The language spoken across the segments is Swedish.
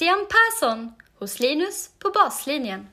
Christian Persson hos Linus på baslinjen.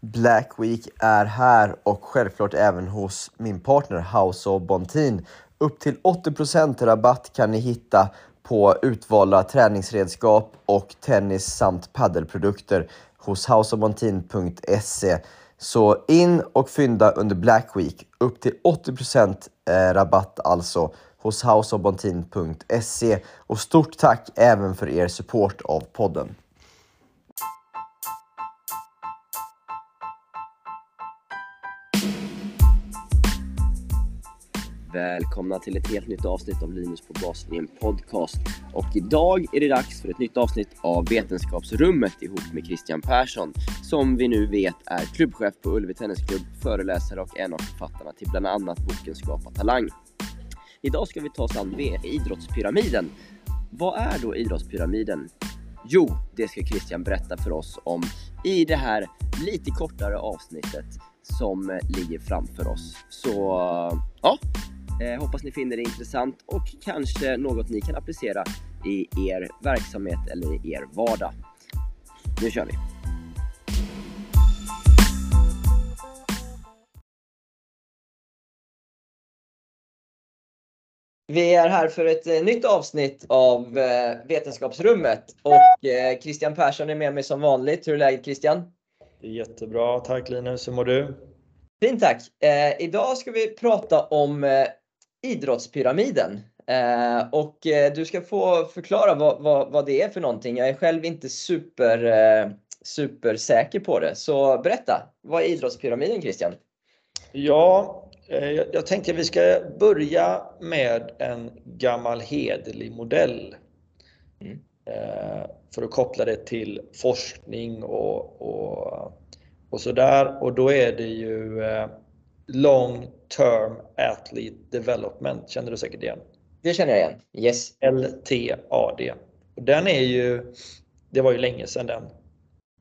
Black Week är här och självklart även hos min partner House of Bontin. Upp till 80% rabatt kan ni hitta på utvalda träningsredskap och tennis samt paddelprodukter hos houseofbontin.se. Så in och fynda under Black Week. Upp till 80% eh, rabatt alltså hos houseofbontin.se. Och stort tack även för er support av podden. Välkomna till ett helt nytt avsnitt av Linus på baslinjen podcast. Och idag är det dags för ett nytt avsnitt av Vetenskapsrummet ihop med Christian Persson, som vi nu vet är klubbchef på Ullevi Tennisklubb, föreläsare och en av författarna till bland annat boken Skapa Talang. Idag ska vi ta oss an idrottspyramiden. Vad är då idrottspyramiden? Jo, det ska Christian berätta för oss om i det här lite kortare avsnittet som eh, ligger framför oss. Så ja, eh, hoppas ni finner det intressant och kanske något ni kan applicera i er verksamhet eller i er vardag. Nu kör vi! Vi är här för ett eh, nytt avsnitt av eh, Vetenskapsrummet och eh, Christian Persson är med mig som vanligt. Hur är läget Christian? Det är jättebra, tack Linus. Hur mår du? Fint tack! Eh, idag ska vi prata om idrottspyramiden. Och du ska få förklara vad, vad, vad, det är för någonting. Jag är själv inte super, eh, super säker på det. Så berätta, vad är idrottspyramiden Christian? Ja, jag tänkte att vi ska börja med en gammal hederlig modell. Mm. Eh, för att koppla det till forskning och, och, och sådär. Och då är det ju eh, long term athlete development. Känner du säkert igen? Det känner jag igen. Yes. LTAD. Den är ju, det var ju länge sedan den eh,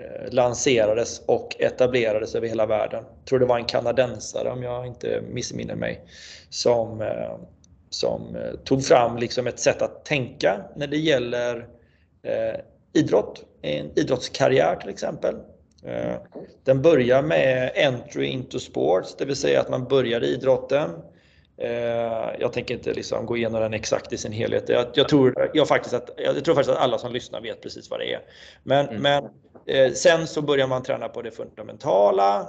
Eh, lanserades och etablerades över hela världen. Jag tror det var en kanadensare om jag inte missminner mig som, eh, som eh, tog fram liksom ett sätt att tänka när det gäller eh, idrott, en idrottskarriär till exempel. Eh, den börjar med entry into sports, det vill säga att man börjar i idrotten. Eh, jag tänker inte liksom gå igenom den exakt i sin helhet. Jag, jag tror, jag, faktiskt att, jag tror faktiskt att alla som lyssnar vet precis vad det är. Men, mm. men eh, sen så börjar man träna på det fundamentala.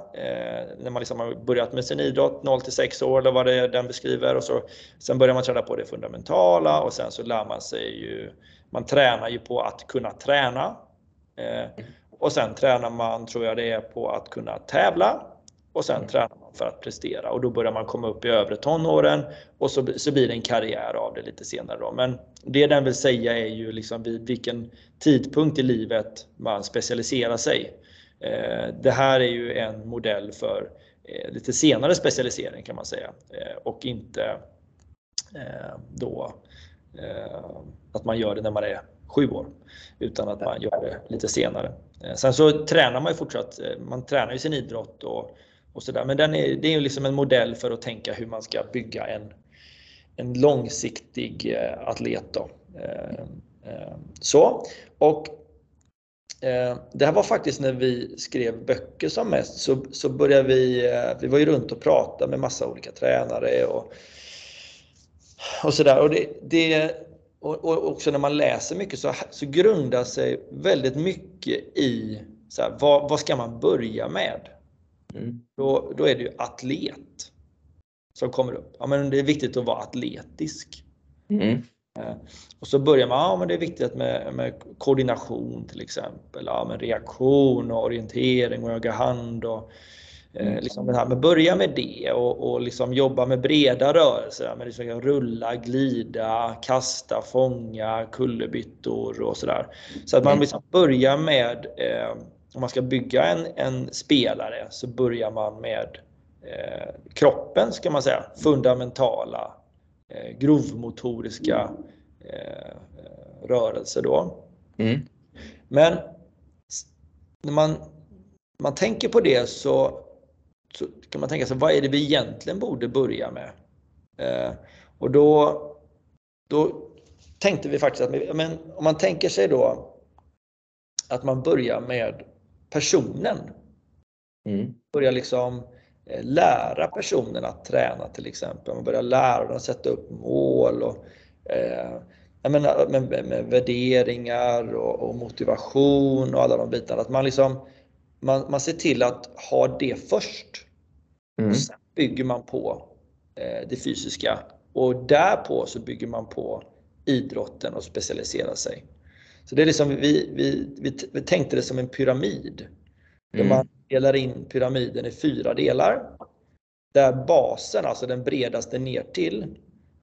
när man liksom har börjat med sin idrott, 0 till 6 år eller vad det är den beskriver. Och så, sen börjar man träna på det fundamentala och sen så lär man sig ju, man tränar ju på att kunna träna. Mm. Och sen tränar man, tror jag det är, på att kunna tävla. Och sen mm. tränar för att prestera och då börjar man komma upp i övre tonåren och så, så blir det en karriär av det lite senare. Då. Men det den vill säga är ju liksom vid vilken tidpunkt i livet man specialiserar sig. Eh, det här är ju en modell för eh, lite senare specialisering kan man säga eh, och inte eh, då eh, att man gör det när man är sju år utan att man gör det lite senare. Eh, sen så tränar man ju fortsatt, eh, man tränar ju sin idrott och, och sådär. Men den är, det är ju liksom en modell för att tänka hur man ska bygga en, en långsiktig eh, atlet. Då. Eh, eh, så, och det här var faktiskt när vi skrev böcker som mest så, så började vi, vi var ju runt och pratade med massa olika tränare och, och sådär. Och det, det, och, och också när man läser mycket så, så grundar sig väldigt mycket i så här, vad, vad ska man börja med? Mm. Då, då är det ju atlet som kommer upp. Ja, men det är viktigt att vara atletisk. Mm. Eh, och så börjar man, ja men det är viktigt med, med koordination till exempel. Ja, men reaktion och orientering och öga hand och Eh, mm. liksom det här med börja med det och, och liksom jobba med breda rörelser. Med liksom rulla, glida, kasta, fånga, kullerbyttor och sådär. Så att man mm. liksom börjar med, eh, om man ska bygga en, en, spelare, så börjar man med eh, kroppen ska man säga, fundamentala eh, grovmotoriska eh, rörelser då. Mm. Men när man, man tänker på det så så kan man tänka sig, vad är det vi egentligen borde börja med? Eh, och då, då tänkte vi faktiskt att men om man tänker sig då att man börjar med personen. Mm. Börjar liksom eh, lära personen att träna till exempel. Man börjar lära dem att sätta upp mål och eh, menar, med, med, med, värderingar och, och, motivation och alla de bitarna. Att man, liksom, man, man ser till att ha det först. Mm. Och sen bygger man på eh, det fysiska och därpå så bygger man på idrotten och specialiserar sig. Så det är liksom, vi, vi, vi, vi tänkte det som en pyramid. Där mm. man delar in pyramiden i fyra delar. Där basen, alltså den bredaste ner till,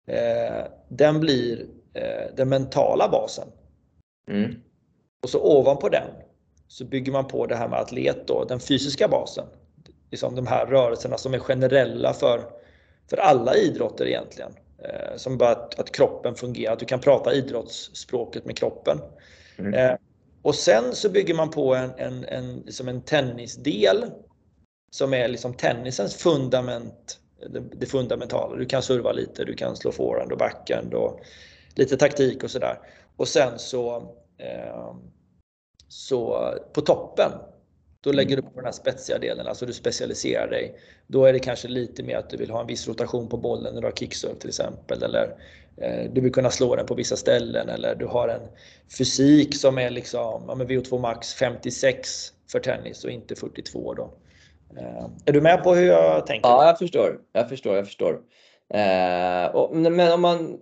eh, den blir eh, den mentala basen. Mm. Och så ovanpå den så bygger man på det här med atlet då, den fysiska basen. Liksom de här rörelserna som är generella för, för alla idrotter egentligen. Eh, som bara att, att, kroppen fungerar, att du kan prata idrottsspråket med kroppen. Mm. Eh, och sen så bygger man på en, en, en, liksom en tennisdel som är liksom tennisens fundament, det, det, fundamentala. Du kan serva lite, du kan slå forehand och backhand och lite taktik och sådär. Och sen så, eh, så på toppen då lägger du på den här spetsiga delen, alltså du specialiserar dig. Då är det kanske lite mer att du vill ha en viss rotation på bollen när du har kickserve till exempel. Eller eh, du vill kunna slå den på vissa ställen. Eller du har en fysik som är liksom, ja, med VO2 max 56 för tennis och inte 42 då. Eh, är du med på hur jag tänker? Ja, jag förstår. Jag förstår, jag förstår. Eh, och, men om man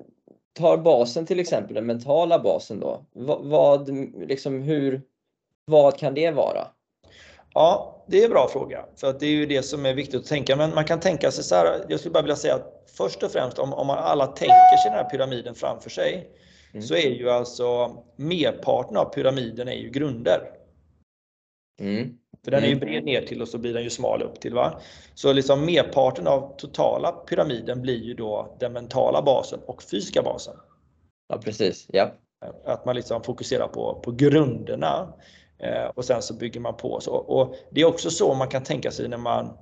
tar basen till exempel, den mentala basen då. Vad, vad, liksom hur, vad kan det vara? Ja, det är en bra fråga. För att det är ju det som är viktigt att tänka. Men man kan tänka sig så här. Jag skulle bara vilja säga att först och främst om, om man alla tänker sig den här pyramiden framför sig. Mm. Så är ju alltså merparten av pyramiden är ju grunder. Mm. För den är ju mm. bred ner till och så blir den ju smal upp till. Va? Så liksom merparten av totala pyramiden blir ju då den mentala basen och fysiska basen. Ja precis, ja. Att man liksom fokuserar på, på grunderna. Eh, och sen så bygger man på. Så, och det är också så man kan tänka sig när man,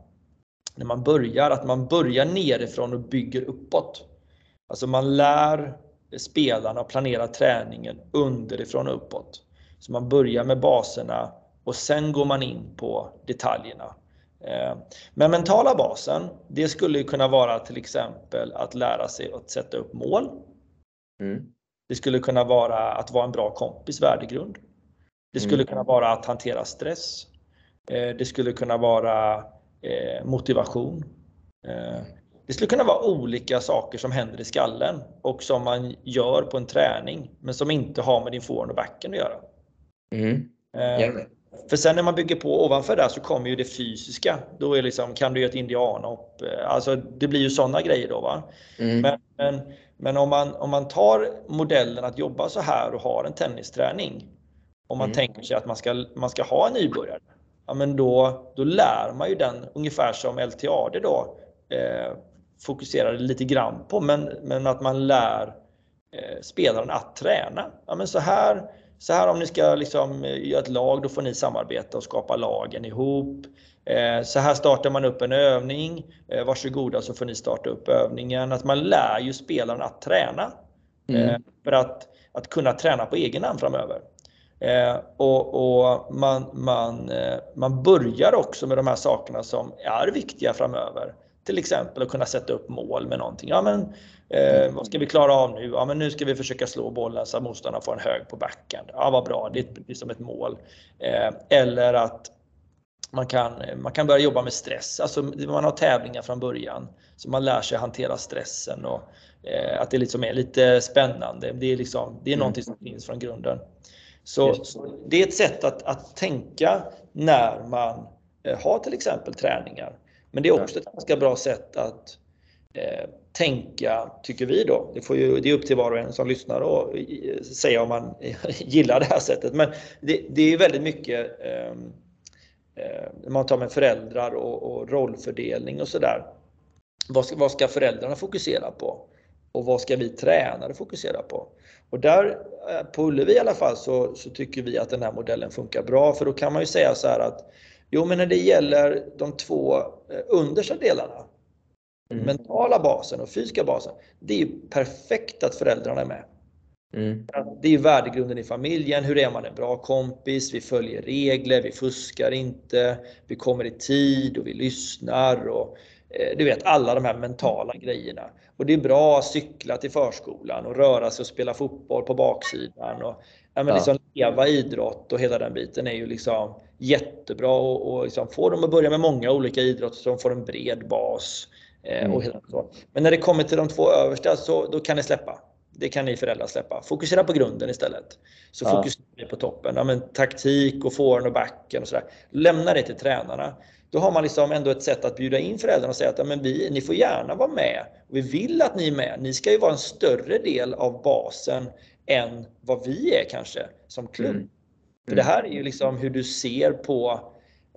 när man börjar, att man börjar nerifrån och bygger uppåt. Alltså man lär spelarna att planera träningen underifrån och uppåt. Så man börjar med baserna och sen går man in på detaljerna. Eh, men mentala basen, det skulle kunna vara till exempel att lära sig att sätta upp mål. Mm. Det skulle kunna vara att vara en bra kompis värdegrund. Det skulle mm. kunna vara att hantera stress. Eh, det skulle kunna vara eh, motivation. Eh, det skulle kunna vara olika saker som händer i skallen och som man gör på en träning men som inte har med din forehand och backhand att göra. Mm. För sen när man bygger på ovanför där så kommer ju det fysiska. Då är liksom, kan du göra ett indianhopp? Alltså det blir ju sådana grejer då. Va? Mm. Men, men, men, om, man, om man tar modellen att jobba så här och har en tennisträning om man mm. tänker sig att man ska, man ska ha en nybörjare, ja, men då, då lär man ju den ungefär som LTAD då eh, fokuserar lite grann på, men, men att man lär eh, spelaren att träna. Ja, men så, här, så här om ni ska liksom eh, göra ett lag, då får ni samarbeta och skapa lagen ihop. Eh, så här startar man upp en övning. Eh, varsågoda så får ni starta upp övningen. Att man lär ju spelaren att träna. Mm. För att, att kunna träna på egen hand framöver. Eh, och, och man, man, eh, man börjar också med de här sakerna som är viktiga framöver. Till exempel att kunna sätta upp mål med någonting. Ja, men, eh, vad ska vi klara av nu? Ja, men nu ska vi försöka slå bollen så att motståndarna får en hög på backhand. Ja, vad bra, det är liksom ett mål. Eh, eller att man kan, man kan börja jobba med stress. Alltså, man har tävlingar från början. Så man lär sig hantera stressen och eh, att det liksom är lite spännande. Det är, liksom, det är någonting som finns från grunden. Så, så, det är ett sätt att, att tänka när man eh, har till exempel träningar. Men det är också ett ganska bra sätt att eh, tänka, tycker vi då. Det, får ju, det är upp till var och en som lyssnar och säga om man gillar det här sättet. Men det, det är väldigt mycket ehm, eh, man tar med föräldrar och, och rollfördelning och sådär. Vad vad ska föräldrarna fokusera på? Och vad ska vi tränare fokusera på? Och där eh, på Ullevi i alla fall så, så, tycker vi att den här modellen funkar bra för då kan man ju säga så här att jo men när det gäller de två eh, understa delarna, mm. mentala basen och fysiska basen, det är ju perfekt att föräldrarna är med. Mm. Det är värdegrunden i familjen. Hur är man en bra kompis? Vi följer regler, vi fuskar inte, vi kommer i tid och vi lyssnar. Och, du vet alla de här mentala grejerna. Och det är bra att cykla till förskolan och röra sig och spela fotboll på baksidan. Och, ja, men liksom leva idrott och hela den biten är ju liksom jättebra och, och liksom få dem att börja med många olika idrotter så de får en bred bas. Eh, och hela så. Men när det kommer till de två översta så då kan ni släppa. Det kan ni föräldrar släppa. Fokusera på grunden istället. Så ja. fokusera på toppen. Ja, men taktik och forehand och backen och sådär. Lämna det till tränarna. Då har man liksom ändå ett sätt att bjuda in föräldrarna och säga att ja, men vi, ni får gärna vara med. Vi vill att ni är med. Ni ska ju vara en större del av basen än vad vi är kanske som klubb. Mm. För det här är ju liksom hur du ser på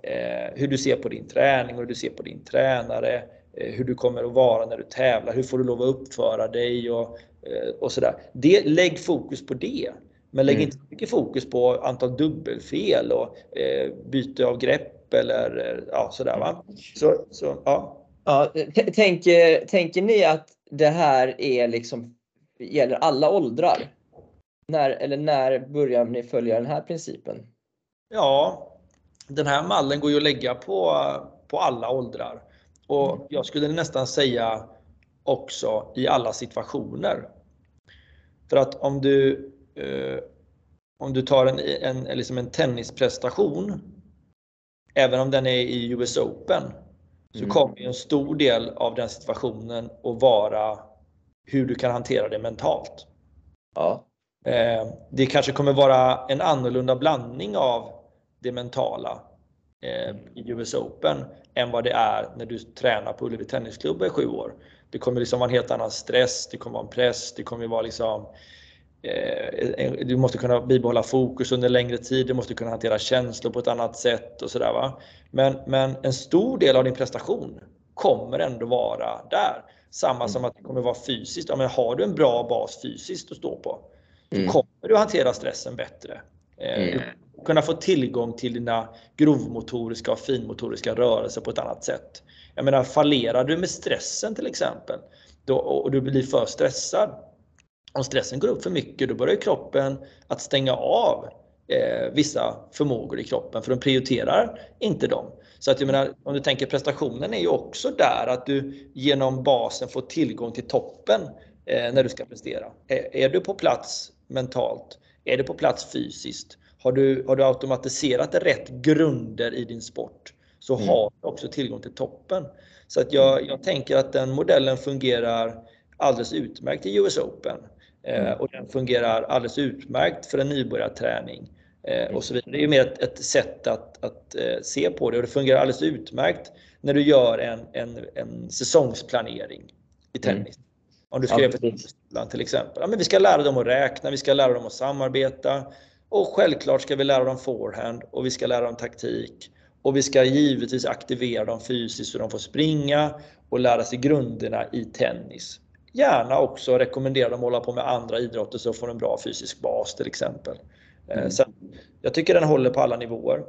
eh, hur du ser på din träning och hur du ser på din tränare. Eh, hur du kommer att vara när du tävlar. Hur får du lov att uppföra dig och, eh, och sådär. Det, lägg fokus på det. Men lägg mm. inte mycket fokus på antal dubbelfel och eh, byte av grepp eller eh, ja, sådär. Va? Så, så, ja. Ja, tänker, tänker ni att det här är liksom, gäller alla åldrar? När, eller när börjar ni följa den här principen? Ja, den här mallen går ju att lägga på, på alla åldrar. Och mm. jag skulle nästan säga också i alla situationer. För att om du, eh, om du tar en, en, liksom en tennisprestation, även om den är i US Open, så mm. kommer en stor del av den situationen att vara hur du kan hantera det mentalt. Ja. Eh, det kanske kommer vara en annorlunda blandning av det mentala eh, i US Open än vad det är när du tränar på Ullevi Tennisklubb i sju år. Det kommer liksom vara en helt annan stress, det kommer vara en press, det kommer vara liksom du måste kunna bibehålla fokus under längre tid, du måste kunna hantera känslor på ett annat sätt och sådär. Va? Men, men en stor del av din prestation kommer ändå vara där. Samma som att det kommer vara fysiskt. Ja, men har du en bra bas fysiskt att stå på, mm. kommer du hantera stressen bättre. Eh, mm. Kunna få tillgång till dina grovmotoriska och finmotoriska rörelser på ett annat sätt. Jag menar, fallerar du med stressen till exempel då, och du blir för stressad. Om stressen går upp för mycket, då börjar kroppen att stänga av eh, vissa förmågor i kroppen för de prioriterar inte dem. Så att jag menar, om du tänker prestationen är ju också där att du genom basen får tillgång till toppen eh, när du ska prestera. Är, är du på plats mentalt? Är du på plats fysiskt? Har du, har du automatiserat rätt grunder i din sport så mm. har du också tillgång till toppen. Så att jag, jag tänker att den modellen fungerar alldeles utmärkt i US Open. Eh, mm. och den fungerar alldeles utmärkt för en nybörjarträning. Eh, och så vidare. Det är mer ett, ett sätt att, att eh, se på det och det fungerar alldeles utmärkt när du gör en, en, en säsongsplanering i mm. tennis. Mm. Om du ska ja, göra till exempel. Ja, men vi ska lära dem att räkna, vi ska lära dem att samarbeta, och självklart ska vi lära dem forehand och vi ska lära dem taktik. Och vi ska givetvis aktivera dem fysiskt så de får springa och lära sig grunderna i tennis. Gärna också rekommendera dem att hålla på med andra idrotter så får de en bra fysisk bas till exempel. Eh, mm. Så jag tycker den håller på alla nivåer.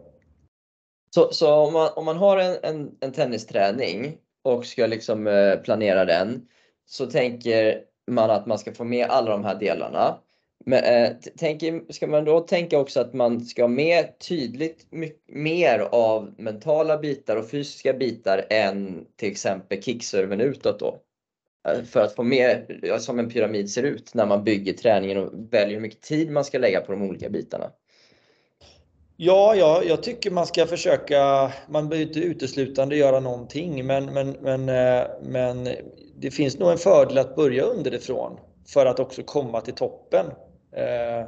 Så, så om, man, om man har en, en, en tennisträning och ska liksom eh, planera den så tänker man att man ska få med alla de här delarna. Men, eh, tänker, ska man då tänka också att man ska ha med tydligt mycket, mer av mentala bitar och fysiska bitar än till exempel kickserven utåt då? Eh, för att få med, som en pyramid ser ut när man bygger träningen och väljer hur mycket tid man ska lägga på de olika bitarna. Ja, ja, jag tycker man ska försöka, man behöver inte uteslutande göra någonting, men, men, men, eh, men det finns nog en fördel att börja underifrån för att också komma till toppen. Eh,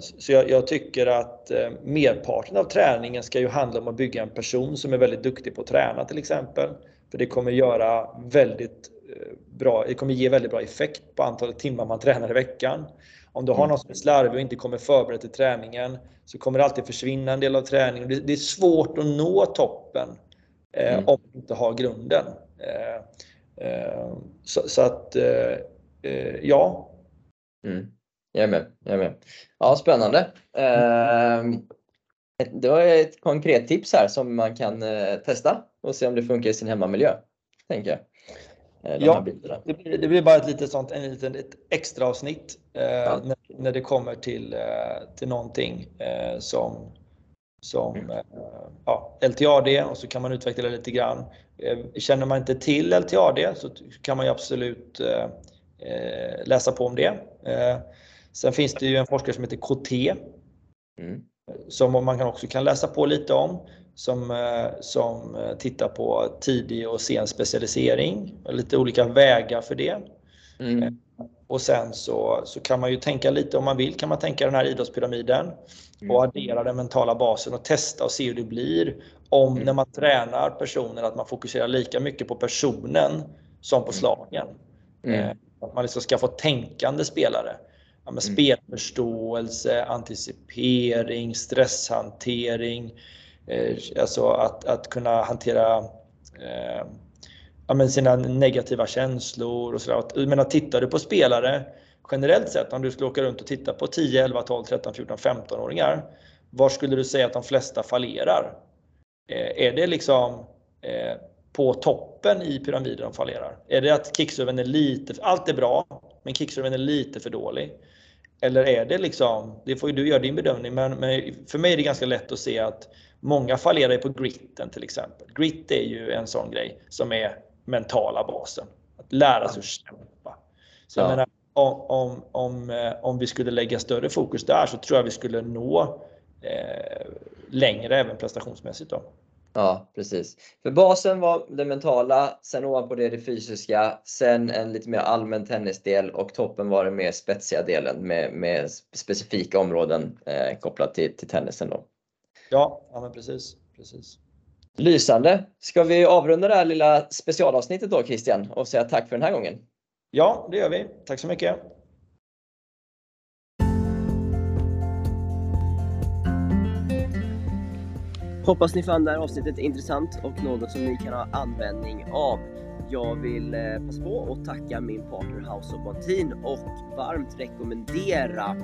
så jag, jag, tycker att merparten av träningen ska ju handla om att bygga en person som är väldigt duktig på att träna till exempel. För det kommer göra väldigt bra, det kommer ge väldigt bra effekt på antalet timmar man tränar i veckan. Om du har någon som är slarvig och inte kommer förberedd till träningen så kommer det alltid försvinna en del av träningen. Det är svårt att nå toppen mm. om du inte har grunden. Så, så att ja. Mm. Jag är med. Jag är med. Ja, spännande. Eh, det var ett konkret tips här som man kan eh, testa och se om det funkar i sin hemmamiljö. Tänker jag. Eh, Ja. Det blir, det blir bara ett litet sånt, en liten ett extra avsnitt eh, Ja. när, när det kommer till, eh, till någonting eh, som, som Mm. eh, ja, LTAD och så kan man utveckla det lite grann. Eh, känner man inte till LTAD så kan man ju absolut läsa på om det. Sen finns det ju en forskare som heter KT Mm. som man också kan läsa på lite om som, eh, som eh, tittar på tidig och sen specialisering lite olika vägar för det. Mm. Och sen så, så kan man ju tänka lite om man vill kan man tänka den här idrottspyramiden Mm. och addera den mentala basen och testa och se hur det blir om Mm. när man tränar personer att man fokuserar lika mycket på personen som på slagen. Mm. Eh, Att man liksom ska få tänkande spelare. Ja, Mm. spelförståelse, anticipering, stresshantering. Eh, alltså att, att kunna hantera eh, ja, sina negativa känslor och sådär. Jag menar, tittar du på spelare generellt sett, om du skulle åka runt och titta på 10, 11, 12, 13, 14, 15-åringar. Var skulle du säga att de flesta fallerar? Eh, är det liksom eh, på toppen i pyramiden de fallerar? Är det att kickserven är lite, allt är bra, men kickserven är lite för dålig? Eller är det liksom, det får ju du göra din bedömning, men, men för mig är det ganska lätt att se att många fallerar på gritten till exempel. Grit är ju en sån grej som är mentala basen. Att lära sig att kämpa. Så jag Ja. menar, om, om, om, eh, om vi skulle lägga större fokus där så tror jag vi skulle nå eh, längre även prestationsmässigt. Då. Ja, precis. För basen var det mentala, sen ovanpå det det fysiska, sen en lite mer allmän tennisdel och toppen var den mer spetsiga delen med, med specifika områden eh, kopplat till, till tennisen. Då. Ja, ja men precis. precis. Lysande! Ska vi avrunda det här lilla specialavsnittet då Christian och säga tack för den här gången? Ja, det gör vi. Tack så mycket. Hoppas ni fann det här avsnittet intressant och något som ni kan ha användning av. Jag vill eh, passa på att tacka min partner House of Bontin och varmt rekommendera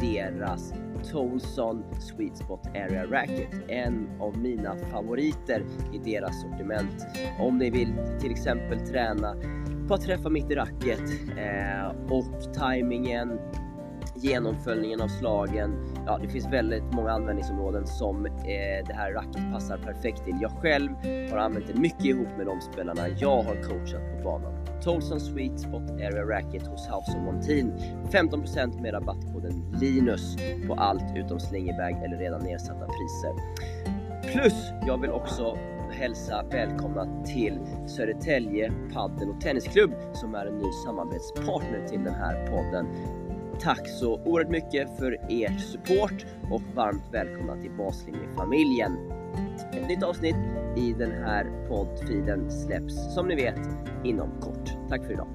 deras Tolson Sweet Spot Area Racket. En av mina favoriter i deras sortiment. Om ni vill till exempel träna på att träffa mitt i racket eh, och tajmingen, genomföljningen av slagen. Ja, det finns väldigt många användningsområden som eh, det här racket passar perfekt till. Jag själv har använt det mycket ihop med de spelarna jag har coachat på banan. Tolson Sweet Spot Area Racket hos House of Montin. 15% med rabattkoden LINUS på allt utom slingerbag eller redan nedsatta priser. Plus, jag vill också hälsa välkomna till Södertälje Padel och Tennisklubb som är en ny samarbetspartner till den här podden. Tack så oerhört mycket för er support och varmt välkomna till Baslinjefamiljen. Ett nytt avsnitt i den här poddfiden släpps som ni vet inom kort. Tack för idag.